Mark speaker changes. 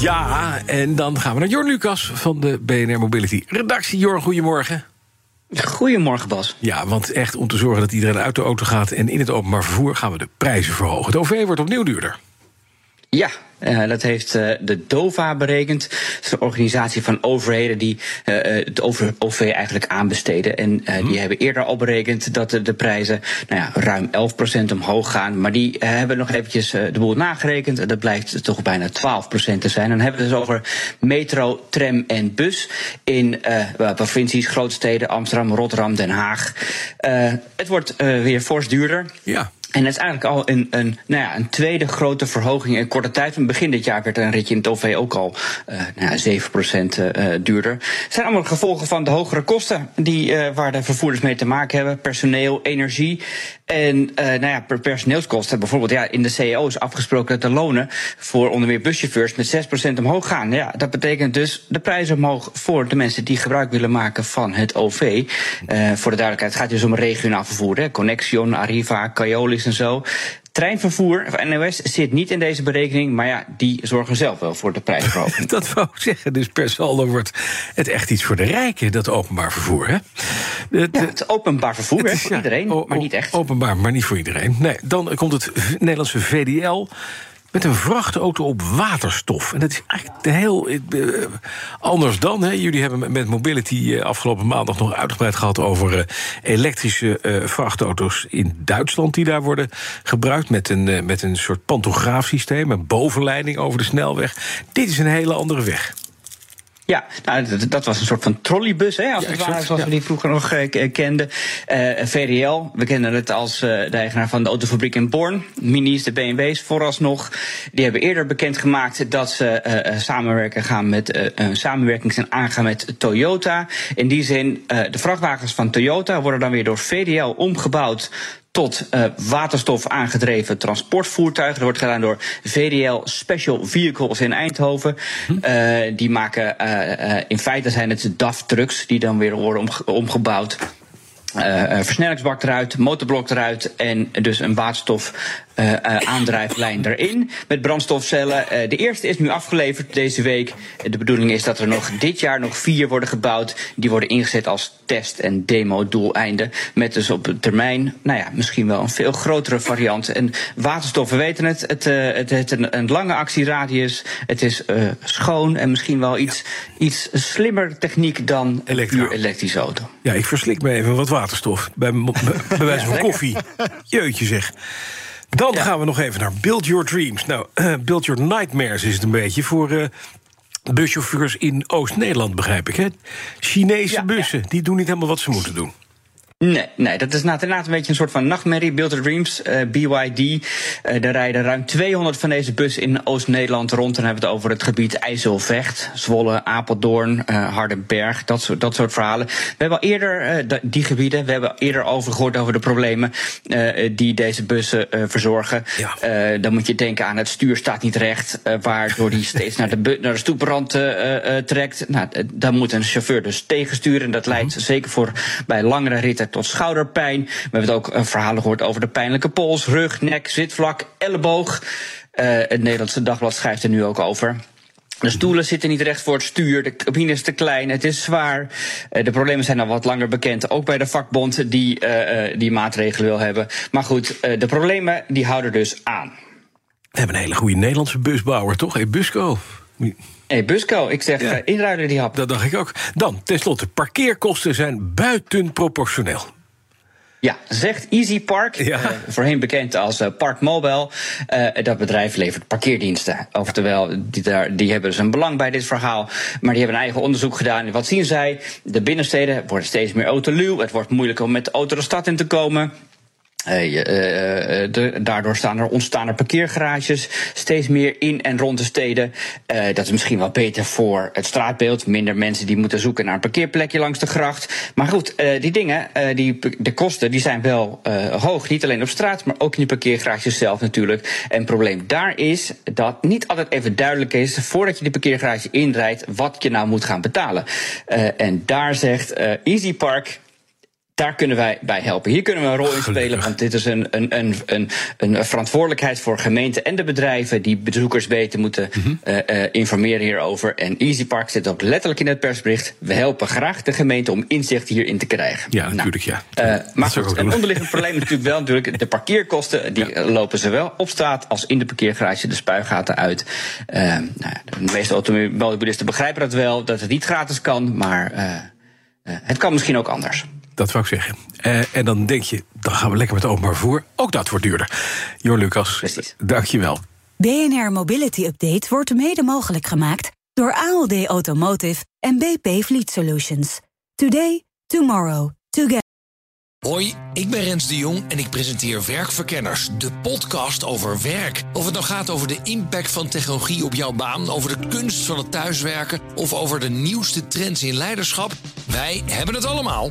Speaker 1: Ja, en dan gaan we naar Jorn Lucas van de BNR Mobility redactie. Jorn, goedemorgen.
Speaker 2: Goedemorgen, Bas.
Speaker 1: Ja, want echt om te zorgen dat iedereen uit de auto gaat en in het openbaar vervoer gaan we de prijzen verhogen. Het OV wordt opnieuw duurder.
Speaker 2: Ja, uh, dat heeft uh, de DOVA berekend. Dat is een organisatie van overheden die uh, het over OV eigenlijk aanbesteden. En hmm. die hebben eerder al berekend dat de, de prijzen nou ja, ruim 11% omhoog gaan. Maar die hebben nog eventjes de boel nagerekend. En dat blijkt toch bijna 12% te zijn. Dan hebben we het dus over metro, tram en bus in provincies, grootsteden, Amsterdam, Rotterdam, Den Haag. het wordt weer fors duurder.
Speaker 1: Ja.
Speaker 2: En dat is eigenlijk al een, een, nou ja, een tweede grote verhoging in korte tijd. Van begin dit jaar werd een ritje in het OV ook al uh, nou ja, 7% uh, duurder. Het zijn allemaal gevolgen van de hogere kosten die, waar de vervoerders mee te maken hebben. Personeel, energie. En uh, nou ja, per personeelskosten. Bijvoorbeeld ja, in de CEO is afgesproken dat de lonen voor onder meer buschauffeurs met 6% omhoog gaan. Ja, dat betekent dus de prijzen omhoog voor de mensen die gebruik willen maken van het OV. Uh, voor de duidelijkheid, het gaat dus om regionaal vervoer. Hè. Connexion, Arriva, Caiolis en zo. Treinvervoer, of NOS, zit niet in deze berekening, maar ja, die zorgen zelf wel voor de prijsverhoging.
Speaker 1: dat wou ik zeggen, dus per saldo wordt het echt iets voor de rijken, dat openbaar vervoer, hè?
Speaker 2: Het, ja, het openbaar vervoer, hè, voor ja, iedereen, maar niet echt.
Speaker 1: Openbaar, maar niet voor iedereen. Nee, dan komt het Nederlandse VDL met een vrachtauto op waterstof. En dat is eigenlijk heel uh, anders dan. Hè. Jullie hebben met Mobility uh, afgelopen maandag nog uitgebreid gehad over uh, elektrische vrachtauto's in Duitsland die daar worden gebruikt. Met een, met een soort pantograafsysteem, een bovenleiding over de snelweg. Dit is een hele andere weg.
Speaker 2: Ja, nou, dat, dat, was een soort van trolleybus, hè, als ja, het ware, zoals we die vroeger nog uh, kenden. Uh, VDL, we kennen het als uh, de eigenaar van de autofabriek in Born. Minis, de BMW's vooralsnog. Die hebben eerder bekendgemaakt dat ze samenwerken gaan met, samenwerking zijn aangaan met Toyota. In die zin, de vrachtwagens van Toyota worden dan weer door VDL omgebouwd tot uh, waterstof aangedreven transportvoertuigen. Dat wordt gedaan door VDL Special Vehicles in Eindhoven. Uh, die maken, uh, in feite zijn het DAF-trucks die dan weer worden omgebouwd. versnellingsbak eruit, motorblok eruit en dus een waterstof uh, aandrijflijn erin met brandstofcellen. Uh, de eerste is nu afgeleverd deze week. De bedoeling is dat er nog dit jaar nog vier worden gebouwd. Die worden ingezet als test- en demo-doeleinden. Met dus op termijn, nou ja, misschien wel een veel grotere variant. En waterstof, we weten het, het, het heeft een, een, lange actieradius. Het is schoon en misschien wel iets, iets slimmer techniek dan puur elektrische auto.
Speaker 1: Ja, ik verslik me even wat waterstof. Bij, bij wijze van koffie. Jeutje zeg. Dan gaan we nog even naar Build Your Dreams. Nou, uh, Build Your Nightmares is het een beetje voor uh, buschauffeurs in Oost-Nederland, begrijp ik. Hè? Chinese bussen, die doen niet helemaal wat ze moeten doen.
Speaker 2: Nee, nee, dat is inderdaad een beetje een soort van nachtmerrie. Build Your Dreams, uh, BYD. Uh, er rijden ruim 200 van deze bussen in Oost-Nederland rond. En hebben we het over het gebied IJsselvecht, Zwolle, Apeldoorn, uh, Hardenberg, dat soort, dat soort verhalen. We hebben al eerder die gebieden, we hebben eerder over gehoord over de problemen die deze bussen verzorgen. Ja. dan moet je denken aan het stuur staat niet recht, waardoor die steeds naar de, naar de stoeprand trekt. Nou, dan moet een chauffeur dus tegensturen. En dat leidt mhm. zeker voor bij langere ritten tot schouderpijn. We hebben ook uh, verhalen gehoord over de pijnlijke pols, rug, nek, zitvlak, elleboog. Uh, het Nederlandse Dagblad schrijft er nu ook over. De stoelen zitten niet recht voor het stuur, de cabine is te klein, het is zwaar. Uh, de problemen zijn al wat langer bekend, ook bij de vakbond die die maatregelen wil hebben. Maar goed, de problemen die houden dus aan.
Speaker 1: We hebben een hele goede Nederlandse busbouwer, toch? Hey, Busco.
Speaker 2: Hey, Busco, ik zeg ja. inruilen die hap.
Speaker 1: Dat dacht ik ook. Dan, tenslotte, parkeerkosten zijn buitenproportioneel.
Speaker 2: Ja, zegt Easy Park, ja. uh, voorheen bekend als uh, Park Mobile. Uh, dat bedrijf levert parkeerdiensten. Oftewel, die, daar, die hebben dus een belang bij dit verhaal. Maar die hebben een eigen onderzoek gedaan. En wat zien zij? De binnensteden worden steeds meer autoluw. Het wordt moeilijker om met de auto de stad in te komen. Uh, uh, daardoor staan er, ontstaan er parkeergarages steeds meer in en rond de steden. Dat is misschien wel beter voor het straatbeeld. Minder mensen die moeten zoeken naar een parkeerplekje langs de gracht. Maar goed, die dingen, die, de kosten, die zijn wel hoog. Niet alleen op straat, maar ook in de parkeergarages zelf natuurlijk. En het probleem daar is dat niet altijd even duidelijk is, voordat je de parkeergarage inrijdt, wat je nou moet gaan betalen. en daar zegt Easy Park daar kunnen wij bij helpen. Hier kunnen we een rol in spelen, want dit is een, een, een, een, een verantwoordelijkheid voor gemeenten en de bedrijven die bezoekers beter moeten mm informeren hierover. En EasyPark zit ook letterlijk in het persbericht. We helpen graag de gemeente om inzicht hierin te krijgen.
Speaker 1: Ja, nou, natuurlijk, ja.
Speaker 2: Uh, maar goed, een onderliggend probleem natuurlijk wel natuurlijk. De parkeerkosten die lopen zowel op straat als in de parkeergarage de spuigaten uit. Nou, de meeste automobilisten begrijpen dat wel, dat het niet gratis kan, maar het kan misschien ook anders.
Speaker 1: Dat wou ik zeggen. Uh, en dan denk je, dan gaan we lekker met openbaar voer. Ook dat wordt duurder. Jor Lucas, Precies. dankjewel.
Speaker 3: BNR Mobility Update wordt mede mogelijk gemaakt door ALD Automotive en BP Fleet Solutions. Today, tomorrow, together.
Speaker 4: Hoi, ik ben Rens de Jong en ik presenteer Werkverkenners, de podcast over werk. Of het nou gaat over de impact van technologie op jouw baan, over de kunst van het thuiswerken of over de nieuwste trends in leiderschap, wij hebben het allemaal.